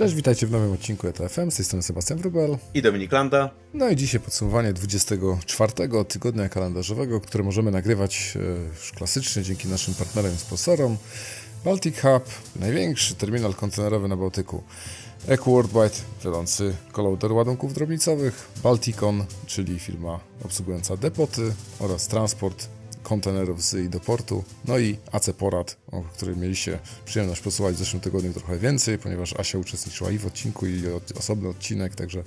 Cześć, witajcie w nowym odcinku ETFM, z tej strony Sebastian Wrubel i Dominik Landa. No i dzisiaj podsumowanie 24 tygodnia kalendarzowego, które możemy nagrywać e, już klasycznie dzięki naszym partnerom i sponsorom. Baltic Hub, największy terminal kontenerowy na Bałtyku. Eco Worldwide, wiodący kolautor ładunków drobnicowych. Balticon, czyli firma obsługująca depoty oraz transport kontenerów z i do portu. No i AC Porad, o którym mieliście przyjemność posłuchać w zeszłym tygodniu trochę więcej, ponieważ Asia uczestniczyła i w odcinku, i osobny odcinek, także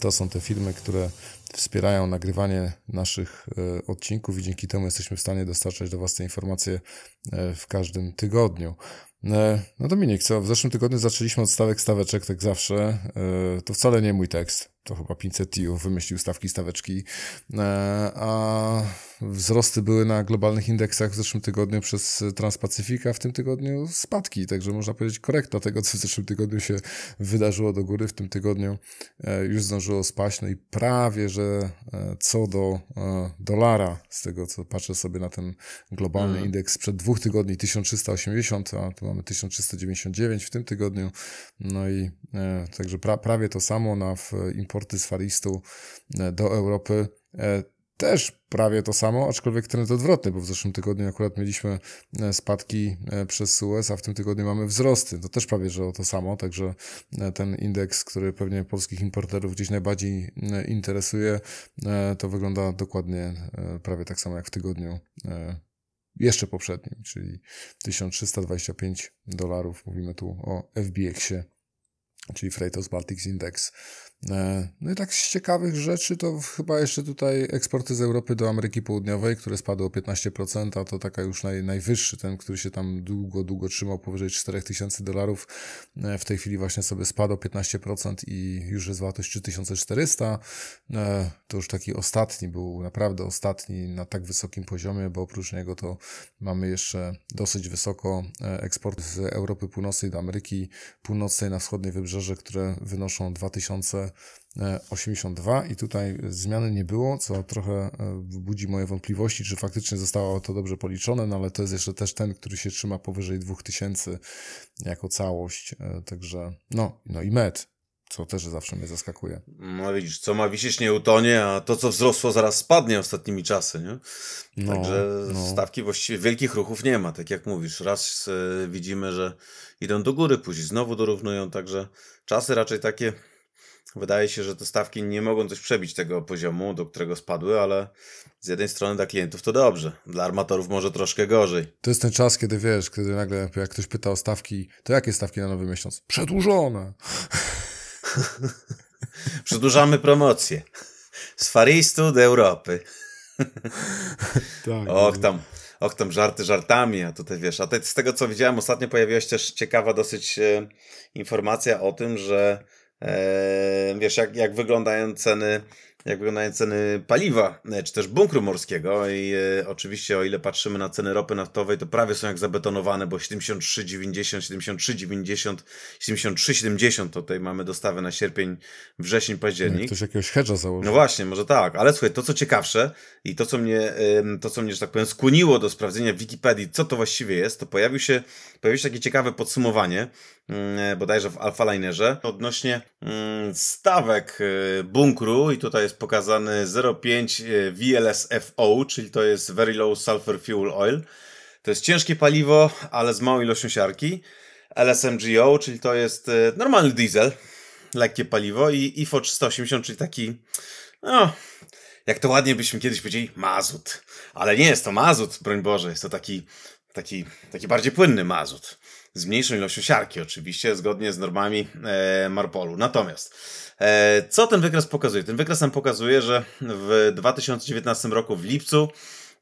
to są te firmy, które wspierają nagrywanie naszych e, odcinków i dzięki temu jesteśmy w stanie dostarczać do Was te informacje e, w każdym tygodniu. E, no Dominik, co? W zeszłym tygodniu zaczęliśmy od stawek, staweczek, tak zawsze. To wcale nie mój tekst to chyba 500 TIU wymyślił stawki staweczki, e, a wzrosty były na globalnych indeksach w zeszłym tygodniu przez Transpacyfika, w tym tygodniu spadki, także można powiedzieć korekta tego, co w zeszłym tygodniu się wydarzyło do góry, w tym tygodniu e, już zdążyło spaść, no i prawie, że e, co do dolara, z tego co patrzę sobie na ten globalny mm. indeks sprzed dwóch tygodni 1380, a tu mamy 1399 w tym tygodniu, no i także pra, prawie to samo na w importy z Faristu e, do Europy e, też prawie to samo, aczkolwiek trend odwrotny, bo w zeszłym tygodniu akurat mieliśmy e, spadki przez Suez, a w tym tygodniu mamy wzrosty. To też prawie, że o to samo, także ten indeks, który pewnie polskich importerów gdzieś najbardziej interesuje, to wygląda dokładnie prawie tak samo jak w tygodniu jeszcze poprzednim, czyli 1325 dolarów. Mówimy tu o FBX-ie, czyli Freightos Baltics Index. E, no i tak z ciekawych rzeczy to chyba jeszcze tutaj eksporty z Europy do Ameryki Południowej, które spadły o 15%, a to taka już naj, najwyższy, ten, który się tam długo, długo trzymał powyżej 4000 dolarów, e, w tej chwili właśnie sobie spadł o 15% i już jest wartość 3400. E, to już taki ostatni był, naprawdę ostatni na tak wysokim poziomie, bo oprócz niego to mamy jeszcze dosyć wysoko eksport z Europy Północnej do Ameryki Północnej na wschodnie wybrzeże, które wynoszą 2000 82 i tutaj zmiany nie było, co trochę e, budzi moje wątpliwości, czy faktycznie zostało to dobrze policzone, no ale to jest jeszcze też ten, który się trzyma powyżej 2000 jako całość, e, także no, no i med, co też zawsze mnie zaskakuje. No widzisz, co ma wisieć nie utonie, a to co wzrosło zaraz spadnie ostatnimi czasy, nie? No, Także no. stawki właściwie wielkich ruchów nie ma, tak jak mówisz. Raz e, widzimy, że idą do góry, później znowu dorównują, także czasy raczej takie Wydaje się, że te stawki nie mogą coś przebić tego poziomu, do którego spadły, ale z jednej strony dla klientów to dobrze, dla armatorów może troszkę gorzej. To jest ten czas, kiedy wiesz, kiedy nagle jak ktoś pyta o stawki, to jakie stawki na nowy miesiąc? Przedłużone! Przedłużamy promocję. Z Faristu do Europy. tak. Och tam, och tam żarty żartami, a tutaj wiesz, a z tego co widziałem ostatnio pojawiła się też ciekawa dosyć e, informacja o tym, że wiesz, jak, jak wyglądają ceny jak wyglądają ceny paliwa, e, czy też bunkru morskiego i e, oczywiście o ile patrzymy na ceny ropy naftowej, to prawie są jak zabetonowane, bo 73,90, 73,90, 73,70 tutaj mamy dostawę na sierpień, wrzesień, październik. Ktoś jakiegoś hedża założył. No właśnie, może tak, ale słuchaj, to co ciekawsze i to co mnie, to co mnie, że tak powiem, skłoniło do sprawdzenia w Wikipedii, co to właściwie jest, to pojawił się, pojawiło się takie ciekawe podsumowanie, e, bodajże w Alpha Linerze, odnośnie mm, stawek bunkru i tutaj jest pokazany 0,5 e, VLSFO, czyli to jest Very Low Sulfur Fuel Oil. To jest ciężkie paliwo, ale z małą ilością siarki. LSMGO, czyli to jest e, normalny diesel, lekkie paliwo i IFO 380, czyli taki, no, jak to ładnie byśmy kiedyś powiedzieli, mazut. Ale nie jest to mazut, broń Boże, jest to taki, taki, taki bardziej płynny mazut. Z mniejszą ilością siarki oczywiście, zgodnie z normami e, Marpolu. Natomiast E, co ten wykres pokazuje? Ten wykres nam pokazuje, że w 2019 roku w lipcu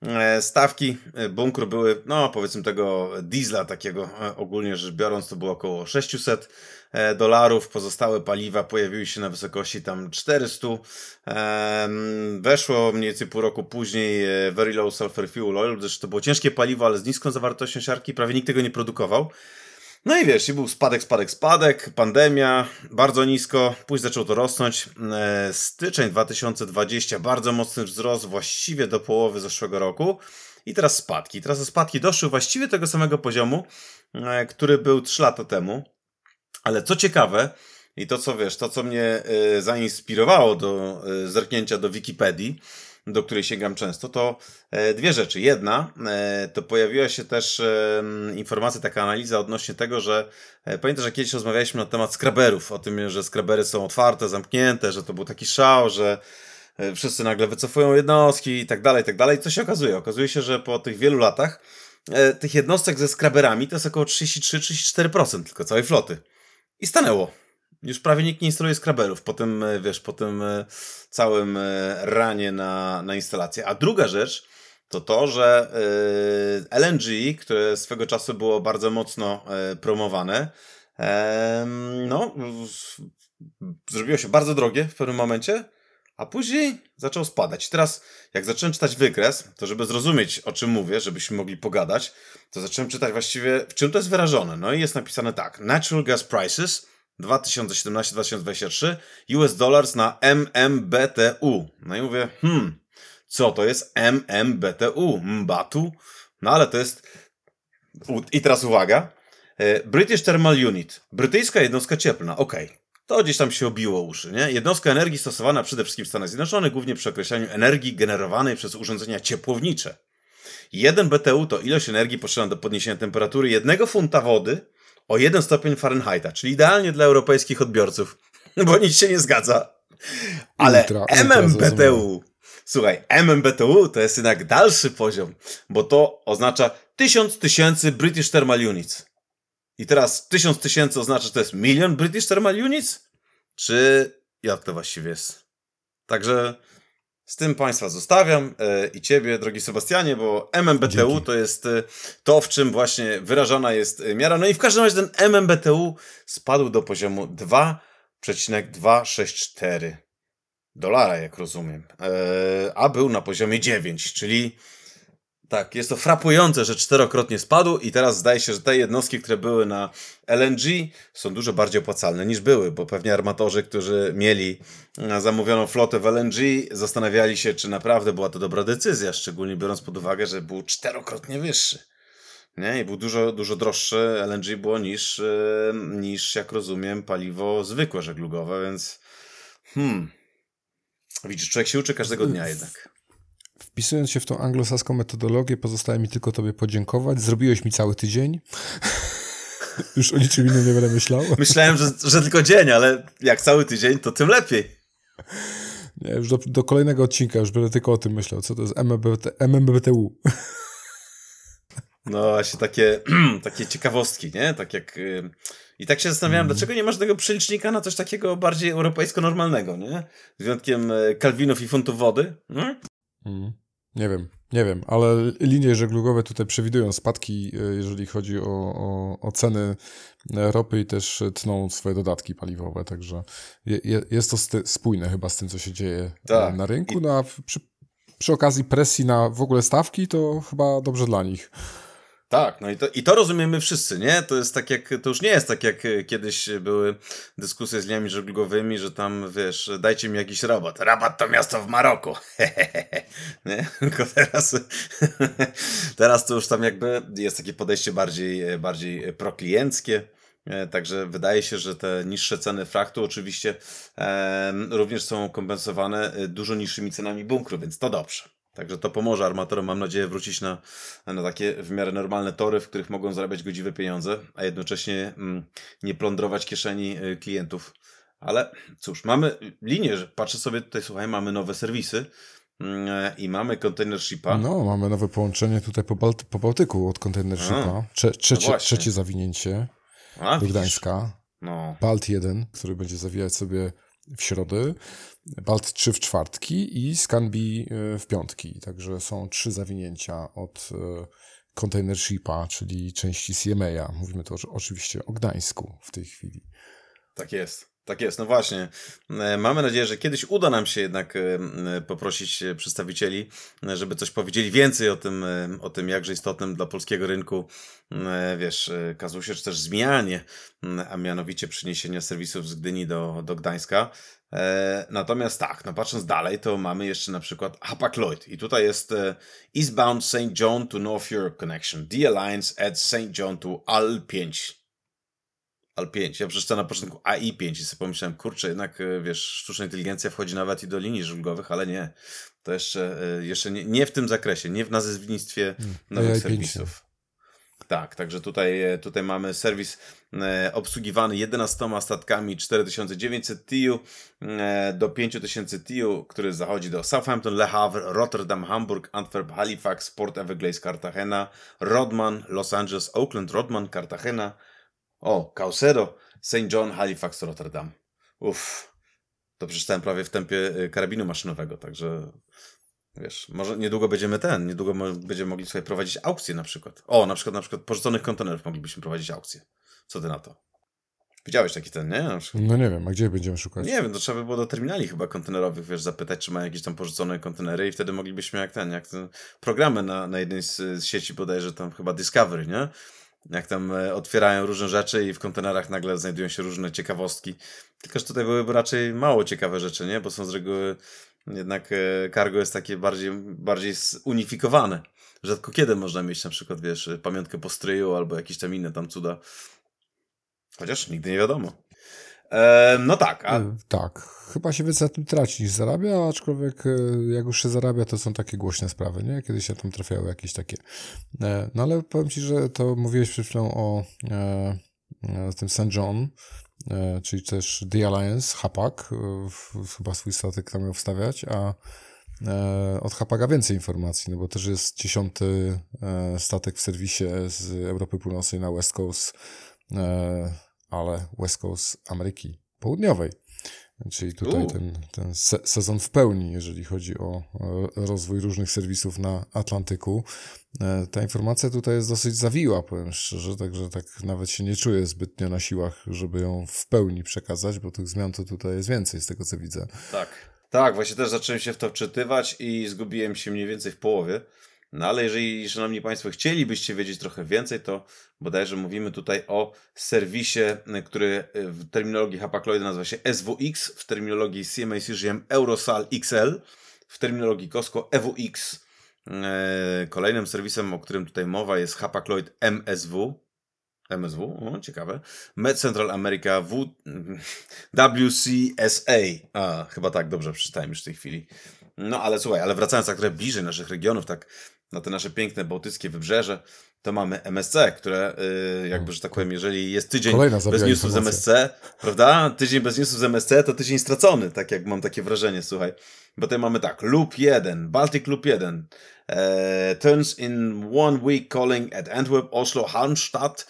e, stawki e, bunkru były, no powiedzmy tego diesla takiego ogólnie rzecz biorąc, to było około 600 dolarów. Pozostałe paliwa pojawiły się na wysokości tam 400. Weszło mniej więcej pół roku później Very Low Sulfur Fuel Oil, zresztą to było ciężkie paliwo, ale z niską zawartością siarki, prawie nikt tego nie produkował. No i wiesz, i był spadek, spadek, spadek, pandemia, bardzo nisko, później zaczął to rosnąć. E, styczeń 2020, bardzo mocny wzrost, właściwie do połowy zeszłego roku. I teraz spadki. Teraz te spadki doszły właściwie tego samego poziomu, e, który był 3 lata temu. Ale co ciekawe, i to co wiesz, to co mnie y, zainspirowało do zerknięcia do Wikipedii, do której sięgam często, to e, dwie rzeczy. Jedna, e, to pojawiła się też e, informacja, taka analiza odnośnie tego, że pamiętasz, że kiedyś rozmawialiśmy na temat skraberów, o tym, że skrabery są otwarte, zamknięte, że to był taki szał, że wszyscy nagle wycofują jednostki i tak dalej, i tak dalej. Co się okazuje? Okazuje się, że po tych wielu latach tych jednostek ze skraberami to jest około 33-34% tylko całej floty. I stanęło. Już prawie nikt nie instaluje skraberów po tym, e, wiesz, po tym e, całym e, ranie na, na instalację. A druga rzecz to to, że LNG, które swego czasu było bardzo mocno promowane, no, zrobiło się bardzo drogie w pewnym momencie, a później zaczął spadać. Teraz, jak zacząłem czytać wykres, to żeby zrozumieć, o czym mówię, żebyśmy mogli pogadać, to zacząłem czytać właściwie, w czym to jest wyrażone. No i jest napisane tak: Natural gas prices 2017-2023 US dollars na MMBTU. No i mówię, hmm, co to jest MMBTU? Mbatu? No ale to jest. I teraz uwaga. E, British Thermal Unit. Brytyjska jednostka cieplna. Ok. To gdzieś tam się obiło uszy, nie? Jednostka energii stosowana przede wszystkim w Stanach Zjednoczonych, głównie przy określaniu energii generowanej przez urządzenia ciepłownicze. 1 BTU to ilość energii potrzebna do podniesienia temperatury jednego funta wody o 1 stopień Fahrenheita, czyli idealnie dla europejskich odbiorców, bo nic się nie zgadza. Ale ultra, MMBTU, słuchaj, MMBTU to jest jednak dalszy poziom, bo to oznacza 1000 tysięcy British Thermal Units. I teraz 1000 tysięcy oznacza, że to jest milion British Thermal Units? Czy jak to właściwie jest? Także z tym Państwa zostawiam e, i Ciebie, drogi Sebastianie, bo MMBTU Dzięki. to jest e, to, w czym właśnie wyrażona jest e, miara. No i w każdym razie ten MMBTU spadł do poziomu 2,264 dolara, jak rozumiem, a był na poziomie 9, czyli tak, jest to frapujące, że czterokrotnie spadł i teraz zdaje się, że te jednostki, które były na LNG są dużo bardziej opłacalne niż były, bo pewnie armatorzy, którzy mieli e, zamówioną flotę w LNG, zastanawiali się, czy naprawdę była to dobra decyzja, szczególnie biorąc pod uwagę, że był czterokrotnie wyższy. Nie? I był dużo, dużo droższy LNG było niż, e, niż, jak rozumiem, paliwo zwykłe żeglugowe, więc hmm. Widzisz, człowiek się uczy każdego dnia jednak. Wpisując się w tą anglosaską metodologię, pozostaje mi tylko Tobie podziękować. Zrobiłeś mi cały tydzień. już o niczym innym nie będę myślał. Myślałem, że, że tylko dzień, ale jak cały tydzień, to tym lepiej. Nie, już do, do kolejnego odcinka już będę tylko o tym myślał. Co to jest MMBT, MMBTU? No właśnie takie, takie ciekawostki, nie? Tak jak... Y, I tak się zastanawiałem, mm. dlaczego nie masz tego przelicznika na coś takiego bardziej europejsko-normalnego, nie? Z wyjątkiem y, kalwinów i funtów wody. Mm. Nie wiem, nie wiem, ale linie żeglugowe tutaj przewidują spadki, e, jeżeli chodzi o, o, o ceny ropy i też tną swoje dodatki paliwowe, także je, jest to spójne chyba z tym, co się dzieje e, tak. na rynku. No a przy, przy okazji presji na w ogóle stawki, to chyba dobrze dla nich. Tak, no i to, i to rozumiemy wszyscy, nie? To jest tak jak, to już nie jest tak jak kiedyś były dyskusje z liniami żeglugowymi, że tam, wiesz, dajcie mi jakiś robot. Rabat to miasto w Maroku. nie? Tylko teraz, teraz to już tam jakby jest takie podejście bardziej, bardziej proklienckie. E, także wydaje się, że te niższe ceny fraktu oczywiście e, również są kompensowane dużo niższymi cenami bunkru, więc to dobrze. Także to pomoże armatorom, mam nadzieję, wrócić na, na takie w miarę normalne tory, w których mogą zarabiać godziwe pieniądze, a jednocześnie mm, nie plądrować kieszeni y, klientów. Ale cóż, mamy linię, że patrzę sobie tutaj, słuchaj, mamy nowe serwisy mm, i mamy container shipa. No, mamy nowe połączenie tutaj po, Balty po Bałtyku od container shipa. Cze trzecie, no trzecie zawinięcie a, do Gdańska. No. Balt 1, który będzie zawijać sobie w środę. Balt 3 w czwartki i Scanbi e, w piątki. Także są trzy zawinięcia od e, container shipa, czyli części CMA. Mówimy to oczywiście o Gdańsku w tej chwili. Tak jest. Tak jest, no właśnie. E, mamy nadzieję, że kiedyś uda nam się jednak poprosić przedstawicieli, żeby coś powiedzieli więcej o tym, o tym jakże istotnym dla polskiego rynku, wiesz, kazusie, czy też zmianie, a mianowicie przyniesienia serwisów z Gdyni do, do Gdańska. E, natomiast tak, no patrząc dalej, to mamy jeszcze na przykład Hapag-Lloyd i tutaj jest e, Eastbound St. John to North York Connection. The Alliance at St. John to AL5. AL 5. Ja przeczytałem na początku AI5 i sobie pomyślałem, kurczę, jednak e, wiesz, sztuczna inteligencja wchodzi nawet i do linii żulgowych, ale nie. To jeszcze, jeszcze nie, nie w tym zakresie, nie w nazewnictwie hmm. nowych AI serwisów. Tak, także tutaj, e, tutaj mamy serwis e, obsługiwany 11 statkami 4900 TIU e, do 5000 TIU, który zachodzi do Southampton, Le Havre, Rotterdam, Hamburg, Antwerp, Halifax, Port Everglades, Cartagena, Rodman, Los Angeles, Oakland, Rodman, Cartagena, o, Caucedo, St. John, Halifax, Rotterdam. Uff, to przeczytałem prawie w tempie karabinu maszynowego, także Wiesz, może niedługo będziemy ten, niedługo będziemy mogli sobie prowadzić aukcje na przykład. O, na przykład na przykład porzuconych kontenerów moglibyśmy prowadzić aukcje. Co ty na to? Widziałeś taki ten, nie? No nie wiem, a gdzie będziemy szukać? Nie wiem, to trzeba by było do terminali chyba kontenerowych, wiesz, zapytać, czy mają jakieś tam porzucone kontenery i wtedy moglibyśmy jak ten, jak ten programy na, na jednej z, z sieci bodajże tam chyba Discovery, nie? Jak tam e, otwierają różne rzeczy i w kontenerach nagle znajdują się różne ciekawostki. Tylko, że tutaj byłyby raczej mało ciekawe rzeczy, nie? Bo są z reguły jednak e, cargo jest takie bardziej, bardziej unifikowane. Rzadko kiedy można mieć na przykład, wiesz, pamiątkę po stryju albo jakieś tam inne tam cuda. Chociaż nigdy nie wiadomo. E, no tak. A... E, tak. Chyba się więcej na tym traci niż zarabia, aczkolwiek e, jak już się zarabia, to są takie głośne sprawy, nie? Kiedyś się tam trafiały jakieś takie. No ale powiem Ci, że to mówiłeś przed chwilą o e, tym St. John, E, czyli też The Alliance, Hapak, e, chyba swój statek tam miał wstawiać, a e, od Hapaga więcej informacji, no bo też jest dziesiąty statek w serwisie z Europy Północnej na West Coast, ale West Coast Ameryki Południowej. Czyli tutaj ten, ten sezon w pełni, jeżeli chodzi o rozwój różnych serwisów na Atlantyku. E, ta informacja tutaj jest dosyć zawiła, powiem szczerze, także tak nawet się nie czuję zbytnio na siłach, żeby ją w pełni przekazać, bo tych zmian to tutaj jest więcej z tego, co widzę. Tak, tak, właśnie też zacząłem się w to wczytywać i zgubiłem się mniej więcej w połowie. No ale jeżeli, szanowni Państwo, chcielibyście wiedzieć trochę więcej, to bodajże mówimy tutaj o serwisie, który w terminologii Hapakloidy nazywa się SWX, w terminologii CMA CGM Eurosal XL, w terminologii Costco EWX. E, kolejnym serwisem, o którym tutaj mowa jest Hapakloid MSW. MSW, o, ciekawe. Med Central America w... WCSA. A, chyba tak, dobrze przeczytałem już w tej chwili. No ale słuchaj, ale wracając tak trochę bliżej naszych regionów, tak na te nasze piękne bałtyckie wybrzeże, to mamy MSC, które yy, jakby, że tak powiem, jeżeli jest tydzień bez newsów z MSC, prawda? Tydzień bez newsów z MSC to tydzień stracony, tak jak mam takie wrażenie, słuchaj. Bo tutaj mamy tak, Loop 1, Baltic Loop 1, e, turns in one week calling at Antwerp, Oslo, Halmstad,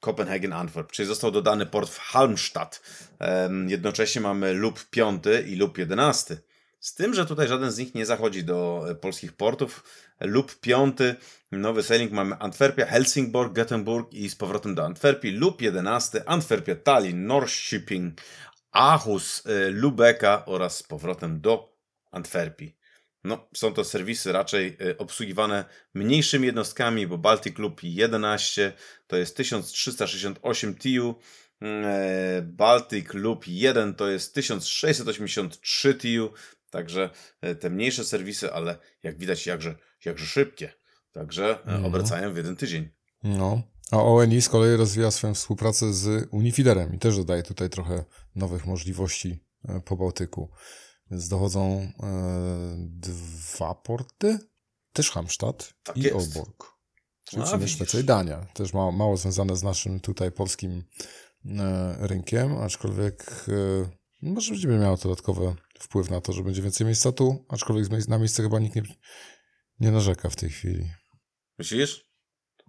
Copenhagen, Antwerp, czyli został dodany port w Halmstad. E, jednocześnie mamy Loop 5 i Loop 11. Z tym, że tutaj żaden z nich nie zachodzi do e, polskich portów. Lub piąty, nowy sailing mamy Antwerpia, Helsingborg, Göteborg i z powrotem do Antwerpii. Lub jedenasty, Antwerpia, Tallinn, Norrköping, Aarhus, e, Lubeka oraz z powrotem do Antwerpii. No, są to serwisy raczej e, obsługiwane mniejszymi jednostkami, bo Baltic Loop 11 to jest 1368 TU, Baltic Loop 1 to jest 1683 TU, Także e, te mniejsze serwisy, ale jak widać, jakże, jakże szybkie. Także e, no. obracają w jeden tydzień. No. A ONI z kolei rozwija swoją współpracę z Unifiderem i też dodaje tutaj trochę nowych możliwości e, po Bałtyku. Więc dochodzą e, dwa porty, też Hamstadt tak i jest. Oborg. Czyli Szwecja i Dania. Też mało, mało związane z naszym tutaj polskim e, rynkiem, aczkolwiek e, może będziemy miało dodatkowe wpływ na to, że będzie więcej miejsca tu, aczkolwiek na miejsce chyba nikt nie, nie narzeka w tej chwili. Myślisz?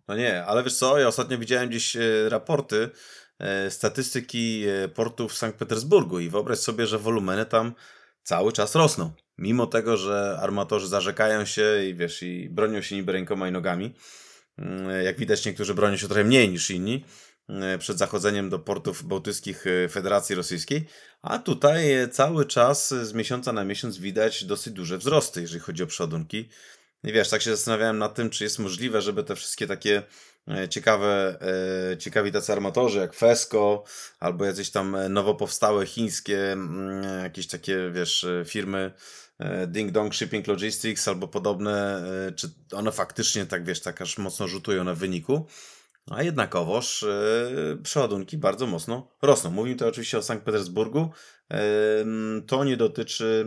No nie, ale wiesz co, ja ostatnio widziałem gdzieś e, raporty, e, statystyki e, portów w Sankt Petersburgu i wyobraź sobie, że wolumeny tam cały czas rosną. Mimo tego, że armatorzy zarzekają się i wiesz, i bronią się niby rękoma i nogami. Mm, jak widać, niektórzy bronią się trochę mniej niż inni, przed zachodzeniem do portów bałtyckich e, Federacji Rosyjskiej, a tutaj e, cały czas z miesiąca na miesiąc widać dosyć duże wzrosty, jeżeli chodzi o przodunki. I wiesz, tak się zastanawiałem nad tym, czy jest możliwe, żeby te wszystkie takie ciekawe, ciekawi tacy armatorzy jak Fesco, albo jakieś tam nowo powstałe chińskie, jakieś takie, wiesz, firmy Ding Dong Shipping Logistics albo podobne, czy one faktycznie tak, wiesz, tak aż mocno rzutują na wyniku. A jednakowoż yy, przeładunki bardzo mocno rosną. Mówimy to oczywiście o Sankt Petersburgu. Yy, to nie dotyczy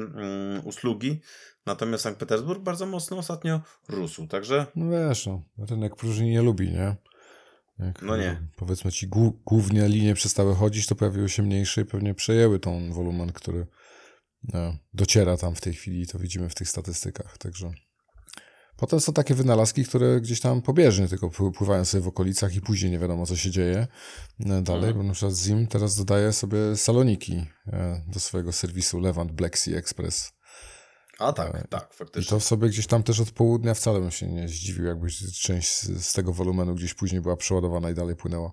yy, usługi, natomiast Sankt Petersburg bardzo mocno ostatnio rósł, także... No wiesz, no, rynek próżni nie lubi, nie? Jak, no nie. Powiedzmy ci głównie linie przestały chodzić, to pojawiły się mniejsze i pewnie przejęły tą wolumen, który no, dociera tam w tej chwili, to widzimy w tych statystykach, także... Potem są takie wynalazki, które gdzieś tam pobieżnie tylko pływają sobie w okolicach i później nie wiadomo, co się dzieje e, dalej, mhm. bo na przykład Zim teraz dodaje sobie saloniki e, do swojego serwisu Levant Black Sea Express. A tak, e, tak, faktycznie. I to sobie gdzieś tam też od południa wcale bym się nie zdziwił, jakby część z tego wolumenu gdzieś później była przeładowana i dalej płynęła.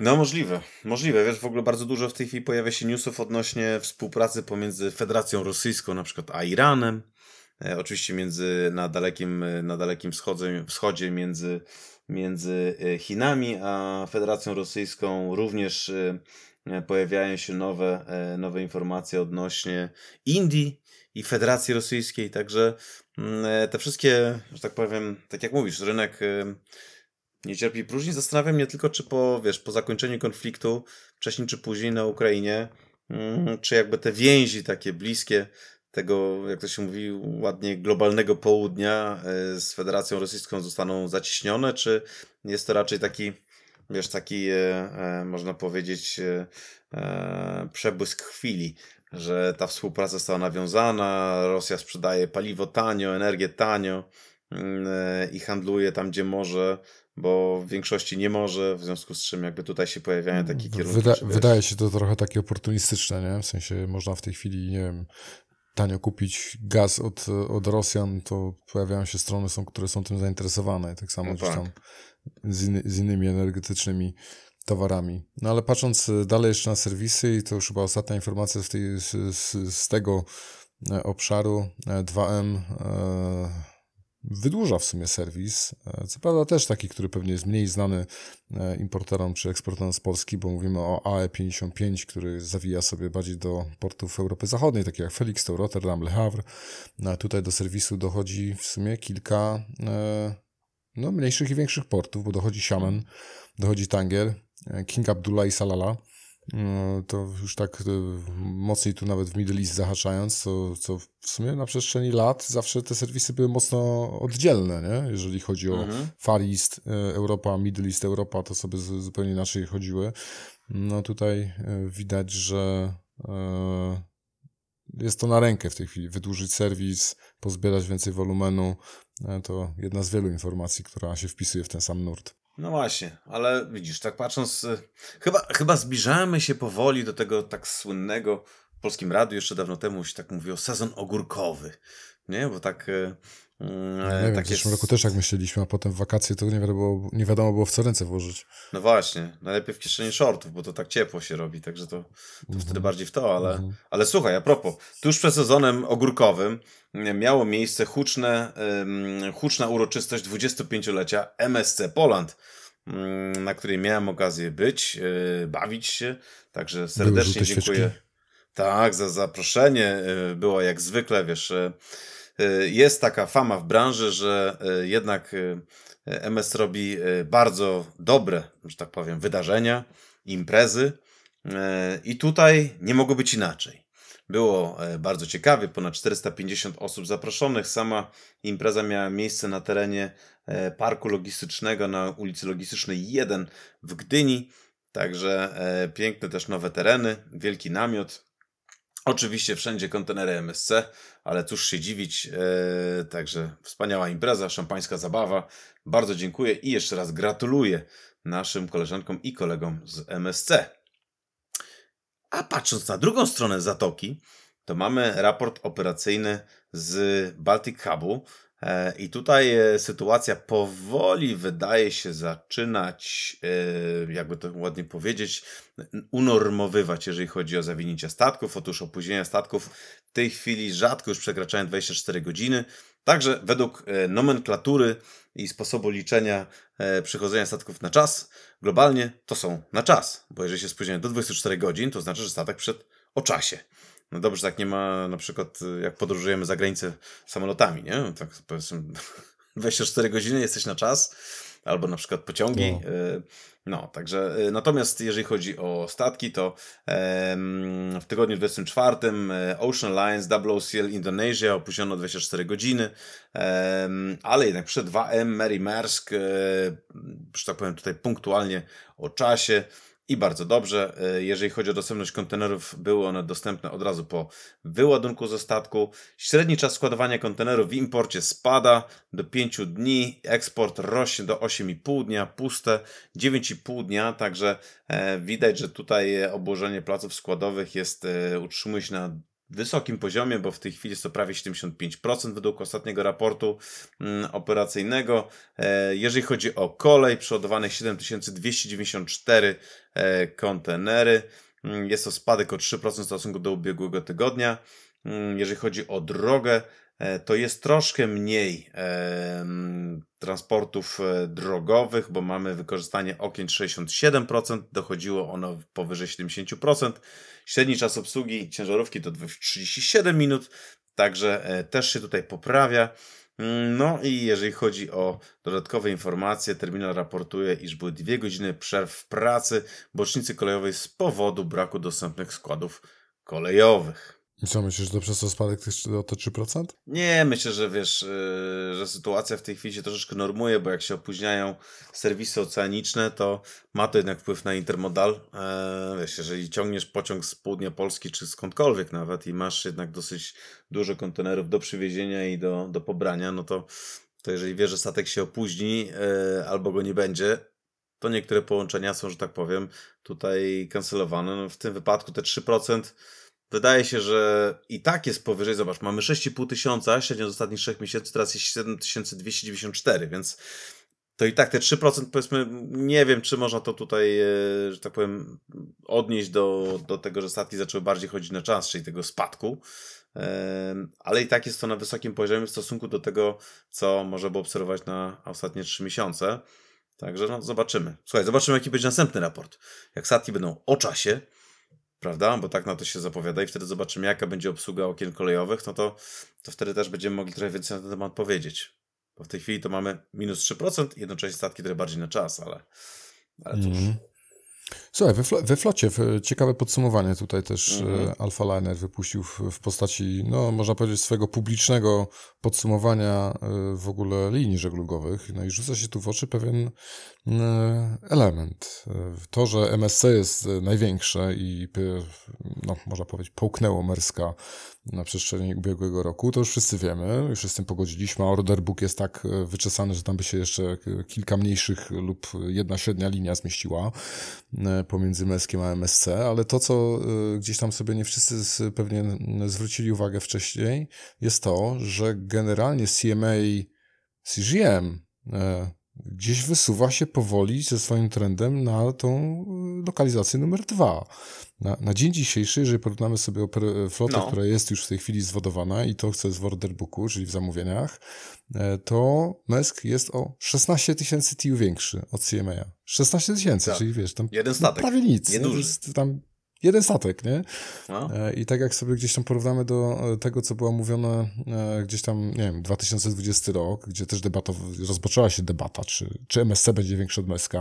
No możliwe, możliwe. Wiesz, w ogóle bardzo dużo w tej chwili pojawia się newsów odnośnie współpracy pomiędzy Federacją Rosyjską na przykład a Iranem. E, oczywiście między, na dalekim, e, na dalekim wschodzie, wschodzie między, między e, Chinami a Federacją Rosyjską również pojawiają się nowe, nowe informacje odnośnie Indii i Federacji Rosyjskiej, także mm, te wszystkie, że tak powiem, tak jak mówisz, rynek nie cierpi próżni. Zastanawiam mnie tylko, czy po, wiesz, po zakończeniu konfliktu, wcześniej czy później na Ukrainie, mm, czy jakby te więzi takie bliskie tego, jak to się mówi, ładnie globalnego południa e, z Federacją Rosyjską zostaną zacieśnione, czy jest to raczej taki, wiesz, taki, e, e, można powiedzieć, przebłysk chwili, że ta współpraca została nawiązana, Rosja sprzedaje paliwo tanio, energię tanio mm, i handluje tam, gdzie może, bo w większości nie może, w związku z czym jakby tutaj się pojawiają takie kierunki. Wyda wydaje się to trochę takie oportunistyczne, nie? W sensie można w tej chwili, nie wiem, tanio kupić gaz od, od Rosjan, to pojawiają się strony, są, które są tym zainteresowane. Tak samo no tak. tam z, z innymi energetycznymi towarami. No ale patrząc dalej jeszcze na serwisy, i to już chyba ostatnia informacja z, tej, z, z, z tego e, obszaru 2M e, wydłuża w sumie serwis. E, co prawda też taki, który pewnie jest mniej znany e, importerom czy eksporterom z Polski, bo mówimy o AE55, który zawija sobie bardziej do portów Europy Zachodniej, takich jak Felixstowe, Rotterdam, Le Havre. No, a tutaj do serwisu dochodzi w sumie kilka e, no, mniejszych i większych portów, bo dochodzi Xiamen, dochodzi Tanger, King Abdullah i Salala. No, to już tak e, mocniej tu nawet w Middle East zahaczając, co, co w sumie na przestrzeni lat zawsze te serwisy były mocno oddzielne, nie? jeżeli chodzi o mhm. Far East, e, Europa, Middle East, Europa, to sobie zupełnie inaczej chodziły. No tutaj e, widać, że jest to na rękę w tej chwili. Wydłużyć serwis, pozbierać więcej wolumenu, to jedna z wielu informacji, która się wpisuje w ten sam nurt. No właśnie, ale widzisz, tak patrząc, y, chyba, chyba zbliżamy się powoli do tego tak słynnego w polskim radiu jeszcze dawno temu się tak mówiło sezon ogórkowy, nie? Bo tak... Mm, nie wiem, tak w zeszłym roku też jak myśleliśmy, a potem w wakacje to nie wiadomo, było, nie wiadomo było w co ręce włożyć. No właśnie, najlepiej w kieszeni shortów, bo to tak ciepło się robi, także to, to mm -hmm. wtedy bardziej w to, ale, mm -hmm. ale słuchaj, a propos, tuż przed sezonem ogórkowym miało miejsce huczne, huczna uroczystość 25-lecia MSC Poland, na której miałem okazję być, e, bawić się. Także serdecznie dziękuję. Świeczki. Tak, za zaproszenie. E, było jak zwykle, wiesz, e, jest taka fama w branży, że jednak MS robi bardzo dobre, że tak powiem, wydarzenia, imprezy. I tutaj nie mogło być inaczej. Było e, bardzo ciekawie, ponad 450 osób zaproszonych. Sama impreza miała miejsce na terenie e, parku logistycznego na ulicy Logistycznej 1 w Gdyni. Także e, piękne też nowe tereny, wielki namiot. Oczywiście wszędzie kontenery MSC, ale cóż się dziwić. Także wspaniała impreza, szampańska zabawa. Bardzo dziękuję i jeszcze raz gratuluję naszym koleżankom i kolegom z MSC. A patrząc na drugą stronę zatoki, to mamy raport operacyjny z Baltic Hubu. E, I tutaj e, sytuacja powoli wydaje się zaczynać, e, jakby to ładnie powiedzieć, unormowywać, jeżeli chodzi o zawinięcia statków. Otóż opóźnienia statków w tej chwili rzadko już przekraczają 24 godziny. Także według nomenklatury i sposobu liczenia przychodzenia statków na czas, globalnie to są na czas, bo jeżeli się spóźniają do 24 godzin, to znaczy, że statek przed o czasie. No dobrze, tak nie ma na przykład e, jak podróżujemy za granicę samolotami, nie? Tak powiedzmy 24 godziny jesteś na czas, albo na przykład pociągi. No. No, także natomiast jeżeli chodzi o statki, to w tygodniu 24 Ocean Alliance Double OCL Indonesia opóźniono 24 godziny, ale jednak przed 2M Mary Maersk, że tak powiem tutaj punktualnie o czasie, i bardzo dobrze. E, jeżeli chodzi o dostępność kontenerów, były one dostępne od razu po wyładunku ze statku. Średni czas składowania kontenerów w imporcie spada do 5 dni, eksport rośnie do 8,5 dnia, puste 9,5 dnia, także e, widać, że tutaj obłożenie placów składowych jest, e, utrzymuje się na wysokim poziomie, bo w tej chwili jest to prawie 75% według ostatniego raportu mm, operacyjnego. E, jeżeli chodzi o kolej, przeładowane 7294 e, kontenery. Mm, jest to spadek o 3% w stosunku do ubiegłego tygodnia. Mm, jeżeli chodzi o drogę, to jest troszkę mniej transportów drogowych, bo mamy wykorzystanie okien 67%, dochodziło ono powyżej 70%. Średni czas obsługi ciężarówki to 37 minut, także e, też się tutaj poprawia. Mm, no i jeżeli chodzi o dodatkowe informacje, terminal raportuje, iż były dwie godziny przerw w pracy bocznicy kolejowej z powodu braku dostępnych składów kolejowych. Co myślisz, że to przez to spadek o te 3%? Nie, myślę, że wiesz, yy, że sytuacja w tej chwili się troszeczkę normuje, bo jak się opóźniają serwisy oceaniczne, to ma to jednak wpływ na intermodal. Eee, wiesz, jeżeli ciągniesz pociąg z południa Polski, czy skądkolwiek nawet i masz jednak dosyć dużo kontenerów do przywiezienia i do, do pobrania, no to, to jeżeli wiesz, że statek się opóźni yy, albo go nie będzie, to niektóre połączenia są, że tak powiem, tutaj kancelowane. No, w tym wypadku te 3% Wydaje się, że i tak jest powyżej. Zobacz, mamy 6,5 tysiąca, średnio z ostatnich 3 miesięcy, teraz jest 7294, więc to i tak te 3% powiedzmy, nie wiem, czy można to tutaj, e, że tak powiem, odnieść do, do tego, że statki zaczęły bardziej chodzić na czas, czyli tego spadku. Ale i tak jest to na wysokim poziomie w stosunku do tego, co można było obserwować na ostatnie 3 miesiące. Także no, zobaczymy. Słuchaj, zobaczymy, jaki będzie następny raport. Jak statki będą o czasie, prawda? Bo tak na to się zapowiada i wtedy zobaczymy, jaka będzie obsługa okien kolejowych, no to, to wtedy też będziemy mogli trochę więcej na ten temat powiedzieć. Bo w tej chwili to mamy minus 3%, jednocześnie statki trochę bardziej na czas, ale, ale cóż. Mm. Słuchaj, we, fl we flocie ciekawe podsumowanie tutaj też mm -hmm. Alpha Liner wypuścił w, w, postaci, no można powiedzieć, swojego publicznego podsumowania e, w ogóle linii żeglugowych. No i rzuca się tu w oczy pewien e, element. To, że MSC jest największe i no, można powiedzieć połknęło Merska na przestrzeni ubiegłego roku, to już wszyscy wiemy, już się z tym pogodziliśmy, a order book jest tak e, wyczesany, że tam by się jeszcze kilka mniejszych lub jedna średnia linia zmieściła e, pomiędzy Meskiem a MSC, ale to, co e, gdzieś tam sobie nie wszyscy pewnie zwrócili uwagę wcześniej, jest to, że generalnie CMA CGM gdzieś wysuwa się powoli ze swoim trendem na tą lokalizację numer dwa. Na, na dzień dzisiejszy, jeżeli porównamy sobie flotę, no. która jest już w tej chwili zwodowana i to chce z w orderbooku, czyli w zamówieniach, e, to Mesk jest o 16 tysięcy TU większy od CMA. 16 tysięcy, tak. czyli wiesz, tam Jeden statek. prawie nic. Nie, tam jeden statek, nie? No. E, I tak jak sobie gdzieś tam porównamy do e, tego, co było mówione e, gdzieś tam, nie wiem, 2020 rok, gdzie też debata, rozpoczęła się debata, czy, czy MSC będzie większy od MSK.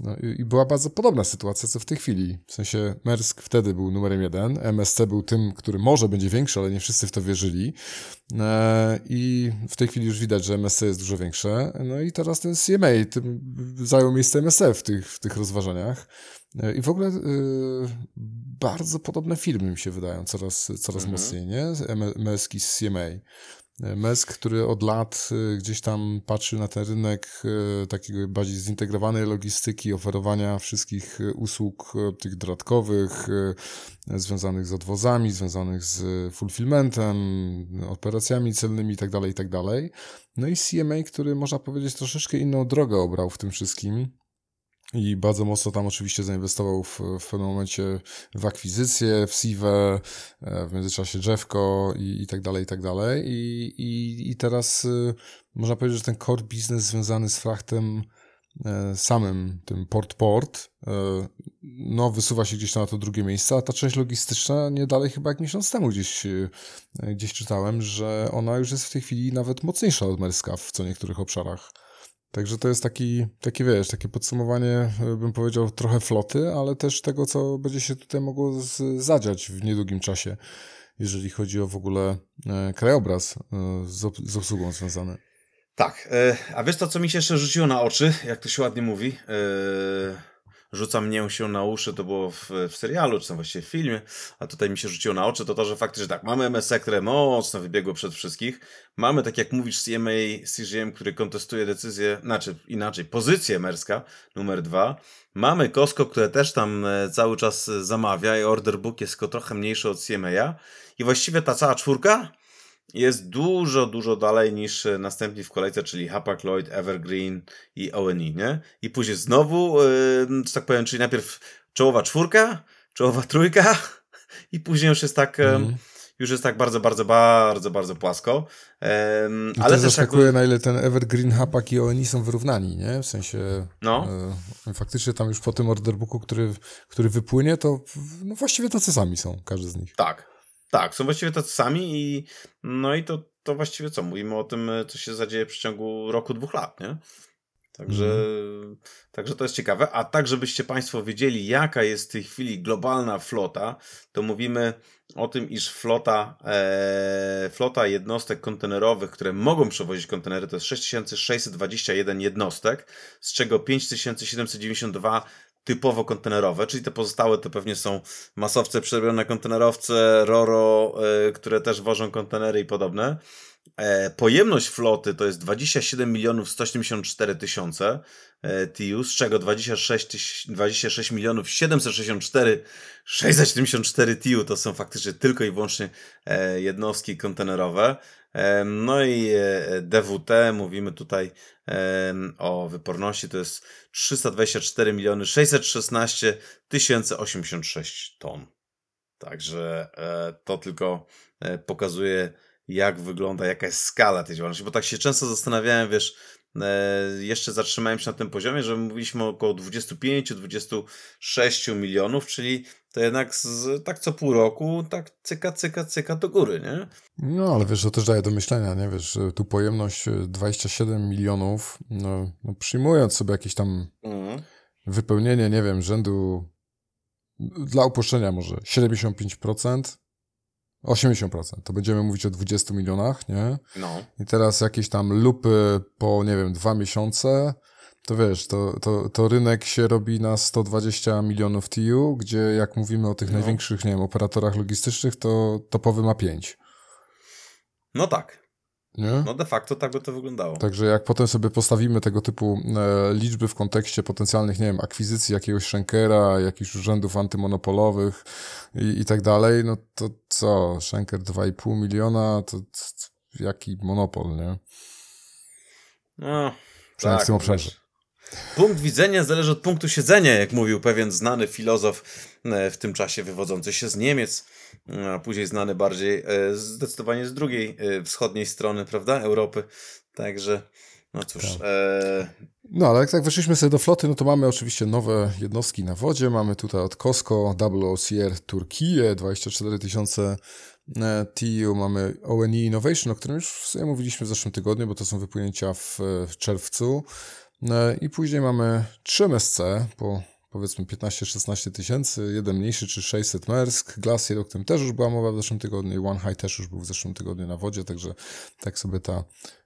No i, i była bardzo podobna sytuacja, co w tej chwili. W sensie Mersk wtedy był numerem jeden, MSC był tym, który może będzie większy, ale nie wszyscy w to wierzyli. I w tej chwili już widać, że MSC jest dużo większe. No i teraz ten CMA tym zajął miejsce MSC w tych, w tych rozważaniach. E, I w ogóle y, bardzo podobne filmy mi się wydają coraz, coraz mhm. mocniej, nie? Meski z CMA. E, Mesk, który od lat gdzieś tam patrzy na ten rynek takiego bardziej zintegrowanej logistyki, oferowania wszystkich usług tych dodatkowych, związanych z odwozami, związanych z fulfillmentem, operacjami celnymi itd., tak itd. Tak no i CMA, który można powiedzieć troszeczkę inną drogę obrał w tym wszystkim i bardzo mocno tam oczywiście zainwestował w, w pewnym momencie w akwizycję, w Siwę, e, w międzyczasie Jeffco i, i tak dalej, i tak dalej. I, i, i teraz y, można powiedzieć, że ten core business związany z frachtem e, samym, tym port-port, e, no wysuwa się gdzieś na to drugie miejsce, a ta część logistyczna nie dalej chyba jak miesiąc temu gdzieś, gdzieś czytałem, że ona już jest w tej chwili nawet mocniejsza od Merska w co niektórych obszarach. Także to jest taki, taki, wiesz, takie podsumowanie, e, bym powiedział, trochę floty, ale też tego, co będzie się tutaj mogło z, zadziać w niedługim czasie, jeżeli chodzi o w ogóle e, krajobraz e, z, z obsługą związany. Tak, e, a wiesz to, co mi się jeszcze rzuciło na oczy, jak to się ładnie mówi? E rzuca mnie się na uszy, to było w, w serialu, czy tam właściwie w filmie, a tutaj mi się rzuciło na oczy, to to, że faktycznie tak, mamy MSC, które mocno wybiegło przed wszystkich, mamy, tak jak mówisz, CMA, CGM, który kontestuje decyzję, znaczy inaczej, pozycję Merska, numer dwa, mamy Costco, które też tam e, cały czas zamawia i order book jest tylko trochę mniejszy od CMA i właściwie ta cała czwórka jest dużo, dużo dalej niż e, następni w kolejce, czyli Hapag Lloyd, Evergreen i ONI, nie? I później znowu, yy, że tak powiem, czyli najpierw czołowa czwórka, czołowa trójka i później już jest tak... Mm. Już jest tak bardzo, bardzo, bardzo, bardzo płasko. Um, I ale też zaskakuje, jakby... na ile ten Evergreen, Hapag i ONI są wyrównani, nie? W sensie no. E, faktycznie tam już po tym orderbooku, który, który wypłynie, to no właściwie tacy sami są, każdy z nich. Tak, tak, są właściwie tacy sami i no i to, to właściwie co? Mówimy o tym, co się zadzieje w przeciągu roku, dwóch lat, nie? Także, mm. także to jest ciekawe. A tak, żebyście Państwo wiedzieli, jaka jest w tej chwili globalna flota, to mówimy o tym, iż flota, e, flota jednostek kontenerowych, które mogą przewozić kontenery, to jest 6621 jednostek, z czego 5792 typowo kontenerowe, czyli te pozostałe to pewnie są masowce przerobione kontenerowce, RORO, y, które też wożą kontenery i podobne. E, pojemność floty to jest 27 milionów 174 tysiące e, TIU, z czego 26, 26 milionów 764 674 TIU to są faktycznie tylko i wyłącznie e, jednostki kontenerowe. No i DWT, mówimy tutaj o wyporności, to jest 324 miliony 616 tysięcy 86 ton. Także to tylko pokazuje jak wygląda, jaka jest skala tej działalności, bo tak się często zastanawiałem, wiesz, e, jeszcze zatrzymałem się na tym poziomie, że mówiliśmy około 25-26 milionów, czyli to jednak z, tak co pół roku, tak cyka, cyka, cyka do góry, nie? No, ale wiesz, to też daje do myślenia, nie? Wiesz, tu pojemność 27 e, milionów, no, no przyjmując sobie jakieś tam mhm. wypełnienie, nie wiem, rzędu dla uproszczenia może 75%, 80%. To będziemy mówić o 20 milionach, nie? No. I teraz jakieś tam lupy po, nie wiem, dwa miesiące, to wiesz, to, to, to rynek się robi na 120 milionów TU, gdzie jak mówimy o tych no. największych, nie wiem, operatorach logistycznych, to topowy ma 5. No tak. Nie? No de facto tak by to wyglądało. Także jak potem sobie postawimy tego typu e, liczby w kontekście potencjalnych, nie wiem, akwizycji jakiegoś Schenkera, jakichś urzędów antymonopolowych i, i tak dalej, no to co, Schenker 2,5 miliona, to, to jaki monopol, nie? No, tak, w tym obszarze. Punkt widzenia zależy od punktu siedzenia, jak mówił pewien znany filozof e, w tym czasie wywodzący się z Niemiec, a później znany bardziej e, zdecydowanie z drugiej e, wschodniej strony, prawda, Europy. Także, no cóż. Tak. E... No, ale jak tak weszliśmy sobie do floty, no to mamy oczywiście nowe jednostki na wodzie. Mamy tutaj od Costco WOCR Turkiję, 24 tysiące TU, mamy ONE Innovation, o którym już w sumie mówiliśmy w zeszłym tygodniu, bo to są wypłynięcia w, w czerwcu. I później mamy 3 MSC po powiedzmy 15-16 tysięcy, jeden mniejszy czy 600 Mersk, Glacier, o którym też już była mowa w zeszłym tygodniu i One High też już był w zeszłym tygodniu na wodzie, także tak sobie ta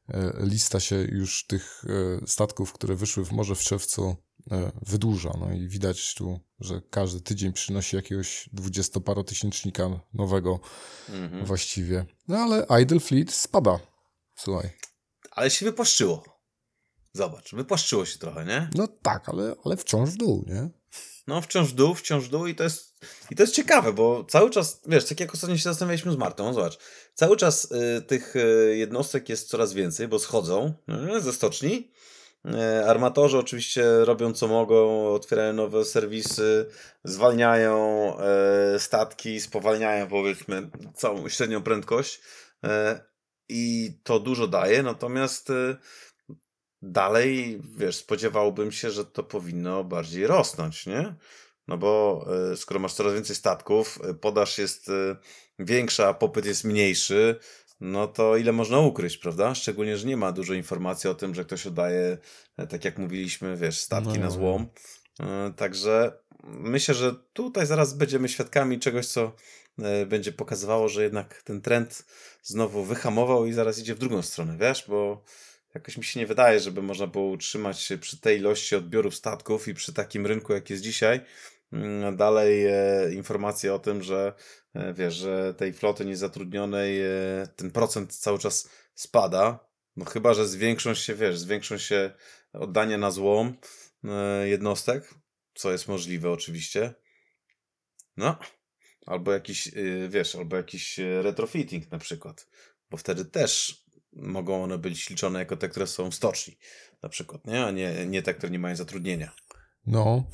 e, lista się już tych e, statków, które wyszły w morze w czerwcu e, wydłuża. No i widać tu, że każdy tydzień przynosi jakiegoś dwudziestoparotysięcznika nowego mhm. właściwie. No ale Idle Fleet spada. Słuchaj. Ale się wypłaszczyło. Zobacz, wypłaszczyło się trochę, nie? No tak, ale, ale wciąż w dół, nie? No, wciąż dół, wciąż dół i to jest, i to jest ciekawe, bo cały czas, wiesz, tak jak ostatnio się zastanawialiśmy z Martą, no zobacz, cały czas y, tych y, jednostek jest coraz więcej, bo schodzą y, ze stoczni. Y, armatorzy oczywiście robią co mogą, otwierają nowe serwisy, zwalniają y, statki, spowalniają powiedzmy całą średnią prędkość y, i to dużo daje, natomiast dalej, wiesz, spodziewałbym się, że to powinno bardziej rosnąć, nie? No bo y, skoro masz coraz więcej statków, y, podaż jest y, większa, popyt jest mniejszy, no to ile można ukryć, prawda? Szczególnie, że nie ma dużo informacji o tym, że ktoś oddaje, e, tak jak mówiliśmy, wiesz, statki no, na złom. E, także myślę, że tutaj zaraz będziemy świadkami czegoś, co e, będzie pokazywało, że jednak ten trend znowu wyhamował i zaraz idzie w drugą stronę, wiesz, bo jakoś mi się nie wydaje, żeby można było utrzymać się przy tej ilości odbiorów statków i przy takim rynku, jak jest dzisiaj. Mm, dalej e, informacje o tym, że e, wiesz, że tej floty niezatrudnionej e, ten procent cały czas spada. No chyba, że zwiększą się, wiesz, zwiększą się oddania na złom e, jednostek, co jest możliwe oczywiście. No, albo jakiś, e, wiesz, albo jakiś e, retrofitting na przykład, bo wtedy też mogą one być liczone jako te, które są w stoczni, na przykład, nie? a nie, nie te, które nie mają zatrudnienia. No,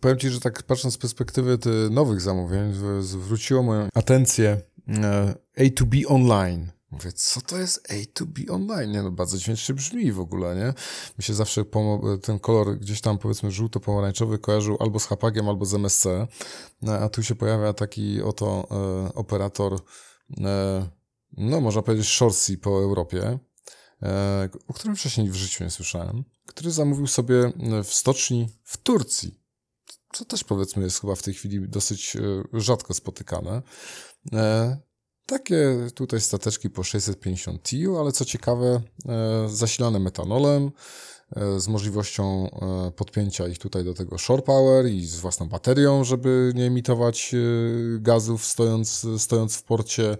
powiem Ci, że tak patrząc z perspektywy nowych zamówień, zwróciło moją atencję e, A2B Online. Mówię, co to jest A2B Online? Nie, no bardzo dźwięcznie brzmi w ogóle, nie? Mi się zawsze ten kolor gdzieś tam powiedzmy żółto-pomarańczowy kojarzył albo z Hapagiem, albo z MSC, no, a tu się pojawia taki oto e, operator e, no można powiedzieć, shortsy po Europie, e, o którym wcześniej w życiu nie słyszałem, który zamówił sobie e, w stoczni w Turcji, co też powiedzmy jest chyba w tej chwili dosyć e, rzadko spotykane. Takie tutaj stateczki po 650 TIU, ale co ciekawe, zasilane metanolem, z możliwością e, podpięcia ich tutaj do tego shore power i z własną baterią, żeby nie emitować e, gazów stojąc, stojąc w porcie.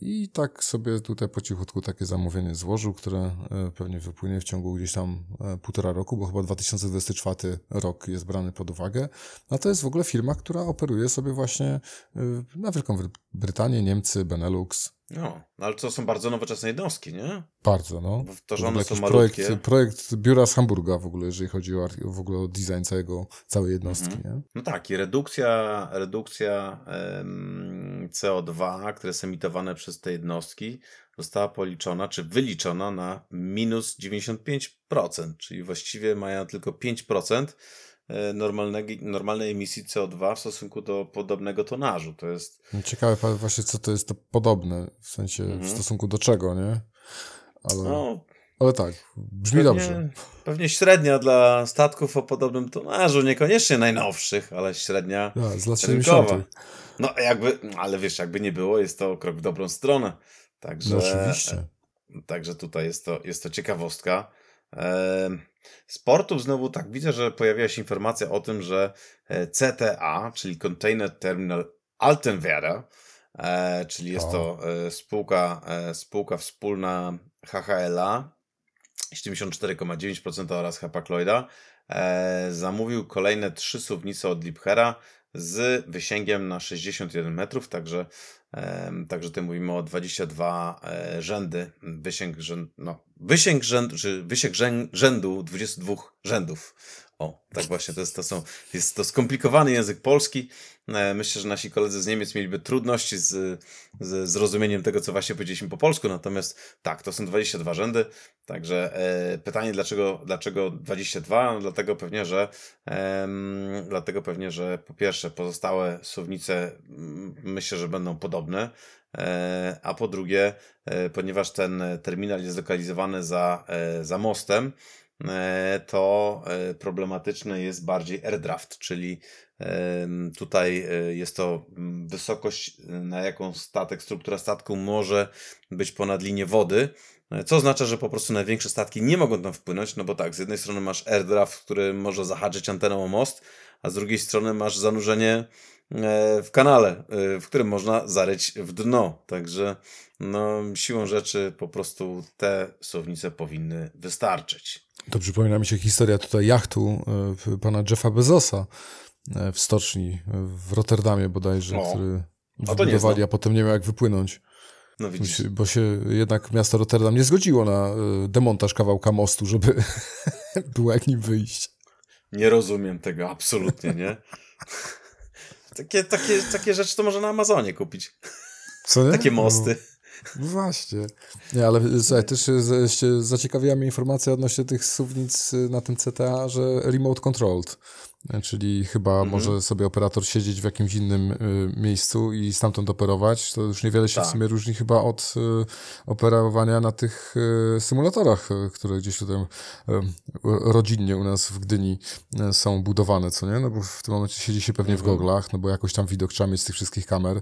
I tak sobie tutaj po cichutku takie zamówienie złożył, które pewnie wypłynie w ciągu gdzieś tam półtora roku, bo chyba 2024 rok jest brany pod uwagę. A to jest w ogóle firma, która operuje sobie właśnie na Wielką Brytanię, Niemcy, Benelux, no, ale to są bardzo nowoczesne jednostki, nie? Bardzo, no. To, że one są malutkie. Projekt, projekt biura z Hamburga w ogóle, jeżeli chodzi o, w ogóle o design całego, całej jednostki, mhm. nie? No tak, i redukcja, redukcja um, CO2, które są emitowane przez te jednostki, została policzona, czy wyliczona na minus 95%, czyli właściwie mają tylko 5% E, normalnej, normalnej emisji CO2 w stosunku do podobnego tonażu. To jest. No, ciekawe właśnie, co to jest to podobne, w sensie mhm. w stosunku do czego, nie? Ale, no, ale tak, brzmi pewnie, dobrze. Pewnie średnia dla statków o podobnym tonażu, niekoniecznie najnowszych, ale średnia. Ja, z lat 70. No, jakby, ale wiesz, jakby nie było, jest to krok w dobrą stronę. Także, no, oczywiście. Także tutaj jest to, jest to ciekawostka. Sportów. Znowu tak widzę, że pojawiła się informacja o tym, że e, CTA, czyli Container Terminal Altenwerder, e, czyli jest to e, spółka, spółka wspólna HHLA 74,9% oraz Hapag-Lloyda, zamówił kolejne trzy suwnice od Liebherra z wysięgiem na 61 metrów, także, także tutaj mówimy o 22 rzędy wysięg, rzęd, no, wysięg, rzęd, czy wysięg rzędu 22 rzędów. O, tak właśnie, to jest, to są, jest to skomplikowany język polski. E, myślę, że nasi koledzy z Niemiec mieliby trudności z, z zrozumieniem tego, co właśnie powiedzieliśmy po polsku, natomiast tak, to są 22 rzędy, także e, pytanie, dlaczego, dlaczego 22? No, dlatego pewnie, że e, dlatego pewnie, że po pierwsze pozostałe słownice myślę, że będą podobne, e, a po drugie, e, ponieważ ten terminal jest zlokalizowany za, e, za mostem, to problematyczny jest bardziej airdraft, czyli Tutaj e, jest to wysokość, e, na jaką statek, struktura statku może być ponad linię wody, e, co oznacza, że po prostu największe statki nie mogą tam wpłynąć, no bo tak, z jednej strony masz airdraft, który może zahaczyć anteną o most, a z drugiej strony masz zanurzenie w kanale, w którym można zaryć w dno. Także no, siłą rzeczy po prostu te słownice powinny wystarczyć. To przypomina mi się historia tutaj jachtu pana Jeffa Bezosa, E, w stoczni w Rotterdamie bodajże, o. który wybudowali, a potem nie miał jak wypłynąć. No widzisz. Bo się jednak miasto Rotterdam nie zgodziło na e, demontaż kawałka mostu, żeby było jak nim wyjść. Nie rozumiem tego, absolutnie, nie? takie, takie, takie rzeczy to może na Amazonie kupić. Co nie? Takie mosty. No, właśnie. Nie, ale też zaciekawiła mnie informacja odnośnie tych suwnic na tym CTA, że remote controlled. Czyli chyba mhm. może sobie operator siedzieć w jakimś innym y, miejscu i stamtąd operować. To już niewiele się tak. w sumie różni chyba od y, operowania na tych y, symulatorach, y, które gdzieś tutaj y, rodzinnie u nas w Gdyni y, są budowane, co nie? No bo w tym momencie siedzi się pewnie mhm. w goglach, no bo jakoś tam widok trzeba mieć z tych wszystkich kamer.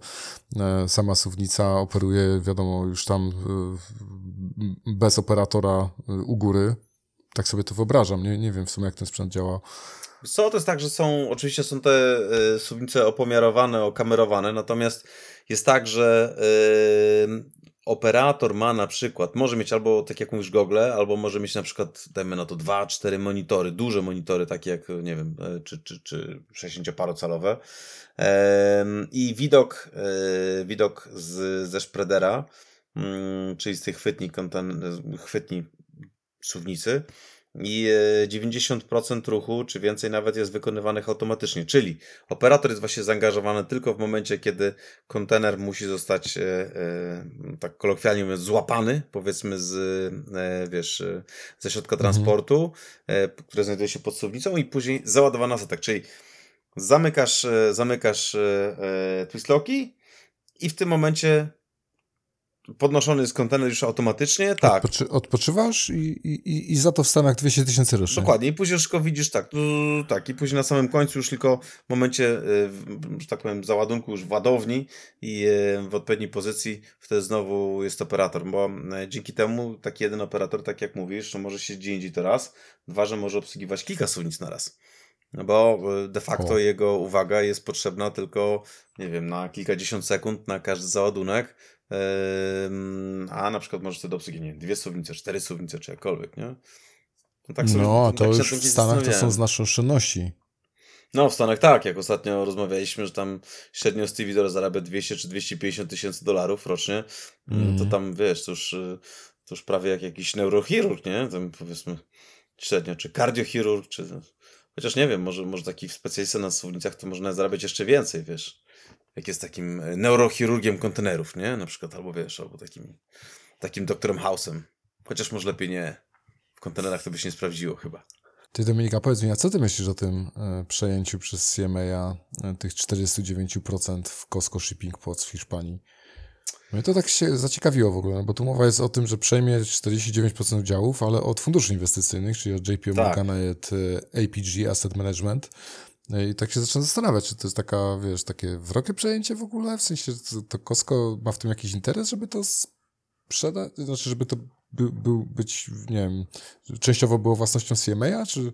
Sama suwnica operuje, wiadomo, już tam bez operatora u góry. Tak sobie to wyobrażam. Nie, nie wiem w sumie, jak ten sprzęt działa. Co to jest tak, że są, oczywiście są te y, suwnice opomiarowane, okamerowane, natomiast jest tak, że y, operator ma na przykład, może mieć albo tak jak mówisz gogle, albo może mieć na przykład, dajmy na to dwa, cztery monitory, duże monitory, takie jak, nie wiem, e, czy, czy, czy 60-parocalowe i widok, e, widok z, ze spreadera, mm, czyli z tych chwytni, chwytni suwnicy, i 90% e, ruchu, czy więcej nawet jest wykonywanych automatycznie. Czyli operator jest właśnie zaangażowany tylko w momencie, kiedy kontener musi zostać, e, e, tak kolokwialnie mówiąc, złapany, powiedzmy z, wiesz, ze środka mhm. transportu, mhm. które znajduje się pod suwnicą i później załadowany statek. Czyli zamykasz, zamykasz twistlocki i w tym momencie podnoszony jest kontener już automatycznie, tak. Odpoczy odpoczywasz i, i, i za to w Stanach 200 tysięcy rocznie. Dokładnie, i później już tylko widzisz tak, tak, i później na samym końcu już tylko w momencie, y, że tak powiem, załadunku już w ładowni i y, w odpowiedniej pozycji, wtedy znowu jest operator, bo y, dzięki temu taki jeden operator, tak jak mówisz, że może się gdzie indziej to raz, dwa, że może obsługiwać kilka suwnic na raz. No bo de facto o. jego uwaga jest potrzebna tylko, nie wiem, na kilkadziesiąt sekund na każdy załadunek, a na przykład możesz wtedy obsługiwać, nie wiem, dwie suwnice, cztery suwnice, czy jakkolwiek, nie? No, tak sobie, no to tak już w Stanach to są znaczne oszczędności. No, w Stanach tak, jak ostatnio rozmawialiśmy, że tam średnio Stevie Dora zarabia 200 czy 250 tysięcy dolarów rocznie, mm. to tam, wiesz, to już, to już prawie jak jakiś neurochirurg, nie? Tam powiedzmy średnio, czy kardiochirurg, czy... Chociaż nie wiem, może, może taki specjalista na suwnicach to można zarabiać jeszcze więcej, wiesz jak jest takim e, neurochirurgiem kontenerów, nie? Na przykład, albo wiesz, albo takim, takim doktorem House'em. Chociaż może lepiej nie. W kontenerach to by się nie sprawdziło chyba. Ty Dominika, powiedz mi, a co ty myślisz o tym e, przejęciu przez CMA e, tych 49% w Costco Shipping Ports w Hiszpanii? No i to tak się zaciekawiło w ogóle, bo tu mowa jest o tym, że przejmie 49% udziałów, ale od funduszy inwestycyjnych, czyli od JP Morgana tak. i od APG Asset Management. No I tak się zaczyna zastanawiać, czy to jest taka, wiesz, takie wrogie przejęcie w ogóle? W sensie, to, to Costco ma w tym jakiś interes, żeby to sprzedać? Znaczy, żeby to by, był być, nie wiem, częściowo było własnością CMA, czy,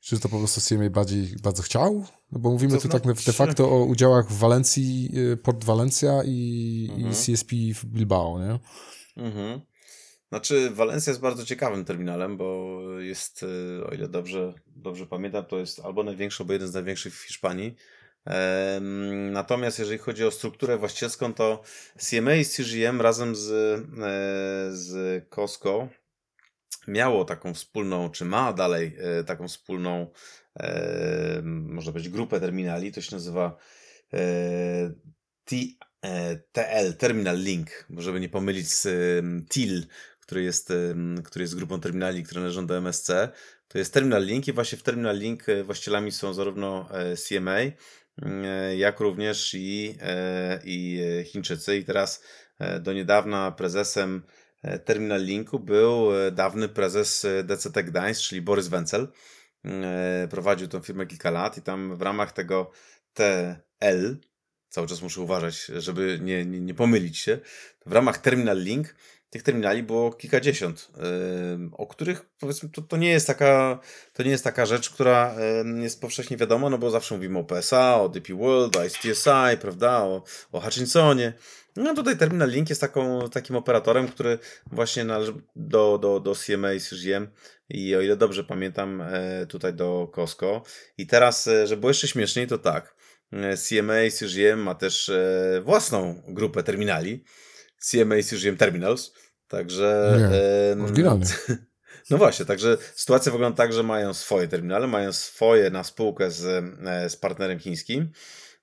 czy to po prostu CMA bardziej bardzo chciał? No bo mówimy to tu tak de facto o udziałach w Walencji, y, Port Valencia i, mhm. i CSP w Bilbao, nie? Mhm. Znaczy, Walencja jest bardzo ciekawym terminalem, bo jest, y, o ile dobrze, dobrze pamiętam, to jest albo największy, albo jeden z największych w Hiszpanii. Natomiast jeżeli chodzi o strukturę właścicielską, to CMA i CGM razem z, e, z Costco miało taką wspólną, czy ma dalej e, taką wspólną, można powiedzieć, grupę terminali. To się nazywa e, TL, Terminal Link, żeby nie pomylić z TIL, który jest, który jest grupą terminali, które należą do MSC. To jest Terminal Link i właśnie w Terminal Link e, właścicielami są zarówno e, CMA, e, jak również i, i Chińczycy. I teraz do niedawna prezesem Terminal Linku był dawny prezes DCT Gdańsk, czyli Borys Wencel. Prowadził tą firmę kilka lat i tam w ramach tego TL, cały czas muszę uważać, żeby nie, nie, nie pomylić się, w ramach Terminal Link tych terminali było kilkadziesiąt, o których powiedzmy to, to, nie jest taka, to nie jest taka rzecz, która jest powszechnie wiadoma, no bo zawsze mówimy o PSA, o DP World, o ICTSI, prawda, o, o Hutchinsonie. No tutaj Terminal Link jest taką, takim operatorem, który właśnie należy do, do, do CMA i CGM i o ile dobrze pamiętam e, tutaj do Costco. I teraz, e, żeby było jeszcze śmieszniej, to tak. E, CMA CGM ma też własną grupę terminali, CMA Cesium Terminals. Także. Nie, oryginalnie. No właśnie, także sytuacja wygląda tak, że mają swoje terminale, mają swoje na spółkę z, e, z partnerem chińskim.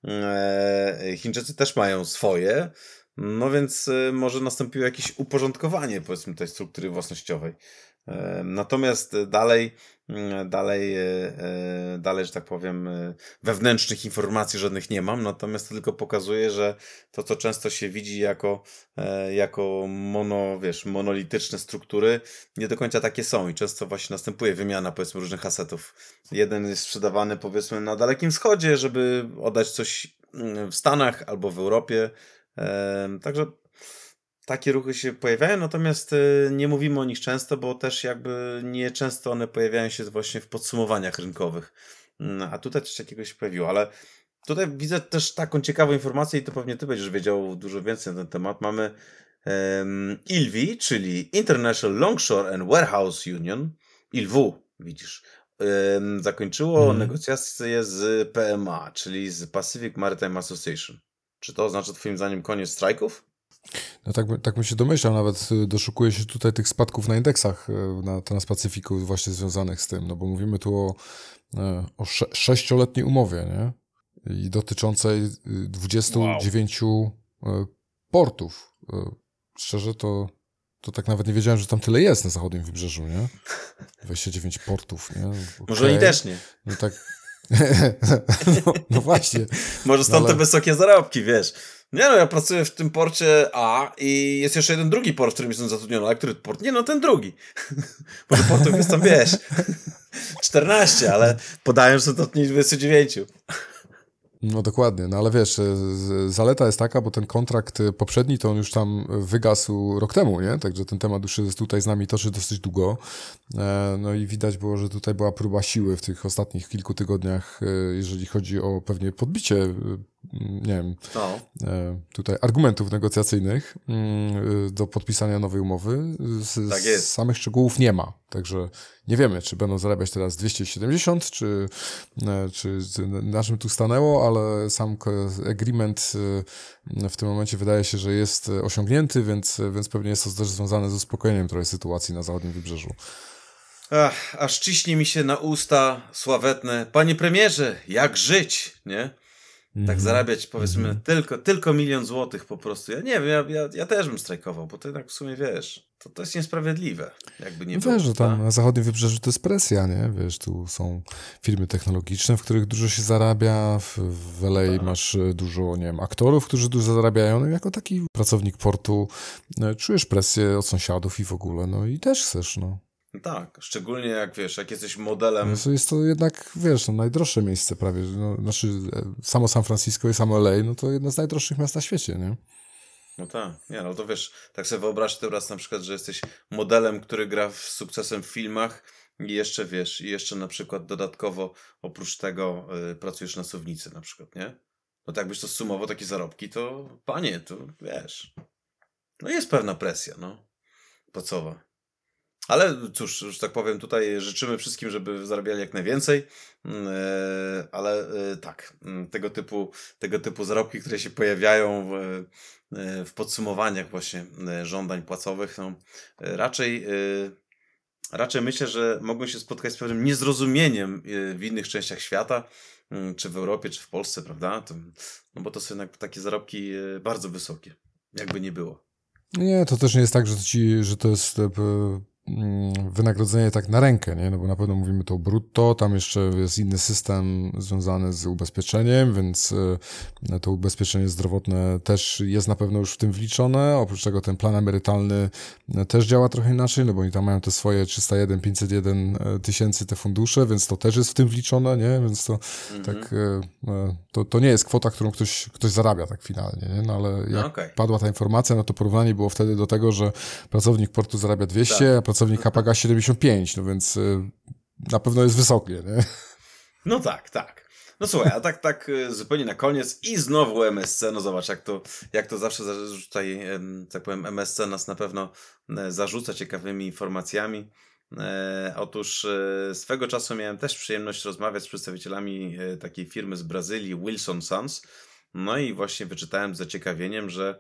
E, Chińczycy też mają swoje. No więc e, może nastąpiło jakieś uporządkowanie, powiedzmy, tej struktury własnościowej. Natomiast dalej dalej, e, e, dalej, że tak powiem, e, wewnętrznych informacji żadnych nie mam, natomiast to tylko pokazuje, że to, co często się widzi jako, jako mono, wiesz, monolityczne struktury, nie do końca takie są. I często właśnie następuje wymiana, powiedzmy, różnych asetów. Jeden jest sprzedawany, powiedzmy, na Dalekim Wschodzie, żeby oddać coś mm, w Stanach albo w Europie, także takie ruchy się pojawiają, natomiast e, nie mówimy o nich często, bo też jakby nie często one pojawiają się właśnie w podsumowaniach rynkowych. Mm, a tutaj coś takiego się pojawiło, ale tutaj widzę też taką ciekawą informację i to pewnie ty będziesz wiedział dużo więcej na ten temat. Mamy um, ILWI, czyli International Longshore and Warehouse Union, ILW, widzisz, um, zakończyło mm. negocjacje z PMA, czyli z Pacific Maritime Association. Czy to oznacza twoim zdaniem koniec strajków? No tak, tak bym się domyślał, nawet y, doszukuje się tutaj tych spadków na indeksach y, na Transpacyfiku właśnie związanych z tym, no bo mówimy tu o, y, o sze sześcioletniej umowie, nie? I dotyczącej 29 wow. portów. Szczerze to, to tak nawet nie wiedziałem, że tam tyle jest na zachodnim wybrzeżu, nie? 29 portów, nie? Okay. Może i też nie. No tak. no, no, właśnie. Może stąd no, ale... te wysokie zarobki, wiesz. Nie no, ja pracuję w tym porcie A i jest jeszcze jeden drugi port, w którym jestem zatrudniony. Ale który port? Nie no, ten drugi. Może portów jest tam, wiesz, 14, ale podają, że są to 29. No dokładnie, no ale wiesz, zaleta jest taka, bo ten kontrakt e, poprzedni to on już tam wygasł rok temu, nie? Także ten temat już jest tutaj z nami toczy dosyć długo. E, no i widać było, że tutaj była próba siły w tych ostatnich kilku tygodniach, jeżeli chodzi o pewnie podbicie nie wiem, no. tutaj argumentów negocjacyjnych mm, do podpisania nowej umowy. Z, tak z samych szczegółów nie ma, także nie wiemy, czy będą zarabiać teraz 270, czy, e, czy na czym tu stanęło, ale sam agreement e, w tym momencie wydaje się, że jest osiągnięty, więc, więc pewnie jest to też związane z uspokojeniem trochę sytuacji na zachodnim wybrzeżu. Ach, aż ciśnie mi się na usta sławetne, panie premierze, jak żyć, nie? Tak mhm. zarabiać powiedzmy mm tylko, tylko milion złotych po prostu. Ja nie wiem, ja, ja, ja też bym strajkował, bo to tak w sumie wiesz, to, to jest niesprawiedliwe, jakby nie no było. Wiesz, że tam na zachodnim wybrzeżu to jest presja, nie? Wiesz, tu są firmy technologiczne, w których dużo się zarabia, w, w LA tak. masz e, dużo, nie wiem, aktorów, którzy dużo zarabiają, no jako taki pracownik portu e, czujesz presję od sąsiadów i w ogóle, no i też chcesz, no. Tak, szczególnie jak wiesz, jak jesteś modelem. Jest to jednak, wiesz, no, najdroższe miejsce prawie. No, znaczy, e, samo San Francisco i samo LA, no to jedno z najdroższych miast na świecie, nie? No tak, nie, no to wiesz, tak sobie wyobraź teraz na przykład, że jesteś modelem, który gra z sukcesem w filmach i jeszcze wiesz, i jeszcze na przykład dodatkowo oprócz tego y, pracujesz na sownicy na przykład, nie? No tak jakbyś to sumował takie zarobki, to panie, to wiesz, no jest pewna presja, no, płacowa. Ale cóż, że tak powiem, tutaj życzymy wszystkim, żeby zarabiali jak najwięcej, mm, e, ale e, tak, mm, tego typu, tego typu zarobki, które się pojawiają w, e, w podsumowaniach właśnie żądań płacowych, no, raczej, raczej myślę, że mogą się spotkać z pewnym niezrozumieniem w innych częściach świata, mm, czy w Europie, czy w Polsce, prawda? No bo to są jednak takie zarobki bardzo wysokie, jakby nie było. Nie, to też nie jest tak, że ci, że to jest wynagrodzenie tak na rękę, nie? No bo na pewno mówimy to brutto, tam jeszcze jest inny system związany z ubezpieczeniem, więc e, to ubezpieczenie zdrowotne też jest na pewno już w tym wliczone. Oprócz tego ten plan emerytalny e, też działa trochę inaczej, no bo oni tam mają te swoje 301, 501 e, tysięcy te fundusze, więc to też jest w tym wliczone, nie? Więc to mhm. tak, to, to nie jest kwota, którą ktoś, ktoś zarabia tak finalnie, nie? No ale jak no okay. padła ta informacja, no to porównanie było wtedy do tego, że pracownik portu zarabia 200, tak. A pracownik HPG 75, no więc y, na pewno jest wysokie, nie? No tak, tak. No słuchaj, a tak, tak y, zupełnie na koniec i znowu MSC, no zobacz, jak to, jak to zawsze tutaj, tak powiem, MSC nas na pewno e, zarzuca ciekawymi informacjami. E, otóż e, swego czasu miałem też przyjemność rozmawiać z przedstawicielami takiej firmy z Brazylii, Wilson Sons. No i właśnie wyczytałem z zaciekawieniem, że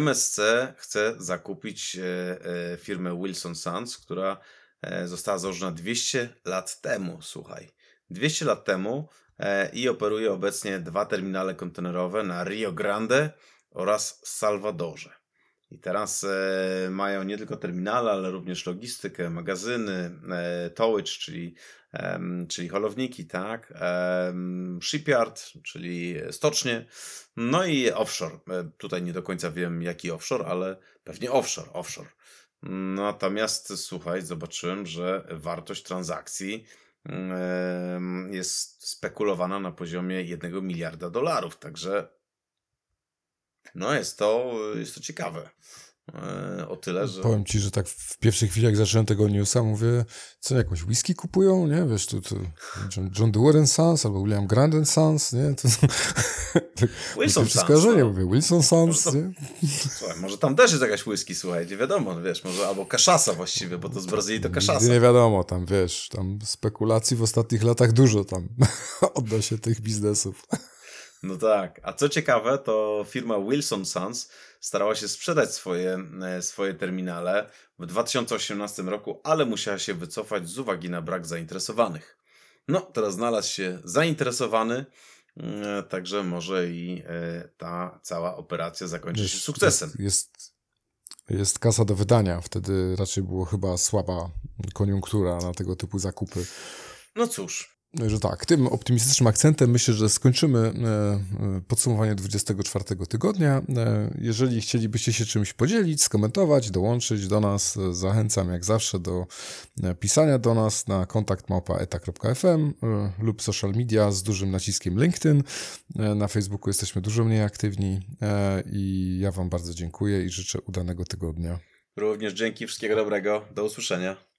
MSC chce zakupić e, e, firmę Wilson Sons, która e, została założona 200 lat temu, słuchaj. 200 lat temu i operuje obecnie dwa terminale kontenerowe na Rio Grande oraz Salvadorze. I teraz e, mają nie tylko terminale, ale również logistykę, magazyny, e, towage, czyli, czyli holowniki, tak? shipyard, czyli stocznie, no i offshore. E, tutaj nie do końca wiem, jaki offshore, ale pewnie offshore, offshore. Natomiast słuchaj, zobaczyłem, że wartość transakcji jest spekulowana na poziomie 1 miliarda dolarów, także no jest to, jest to ciekawe. E, o tyle, że... Powiem ci, że tak w pierwszej chwili, jak zacząłem tego newsa, mówię, co, jakąś whisky kupują, nie? Wiesz, tu, tu John, John Dewar Sons albo William Grant Sons, nie? To, tak, Wilson Sons. skojarzenie, no. mówię, Wilson Sons, to, nie? Słuchaj, może tam też jest jakaś whisky, słuchaj, nie wiadomo, no wiesz, może albo kaszasa właściwie, bo to z Brazylii to kaszasa. Nie wiadomo, tam wiesz, tam spekulacji w ostatnich latach dużo tam odnośnie tych biznesów. No tak. A co ciekawe, to firma Wilson Sons starała się sprzedać swoje, e, swoje terminale w 2018 roku, ale musiała się wycofać z uwagi na brak zainteresowanych. No, teraz znalazł się zainteresowany, e, także może i e, ta cała operacja zakończy się sukcesem. Jest, jest, jest kasa do wydania. Wtedy raczej było chyba słaba koniunktura na tego typu zakupy. No cóż, że tak, tym optymistycznym akcentem myślę, że skończymy e, e, podsumowanie 24 tygodnia. E, jeżeli chcielibyście się czymś podzielić, skomentować, dołączyć do nas, zachęcam jak zawsze do pisania do nas na kontakt małpaeta.fm lub social media z dużym naciskiem LinkedIn. Na Facebooku jesteśmy dużo mniej aktywni i ja Wam bardzo dziękuję i życzę udanego tygodnia. Również dzięki, wszystkiego dobrego, do usłyszenia.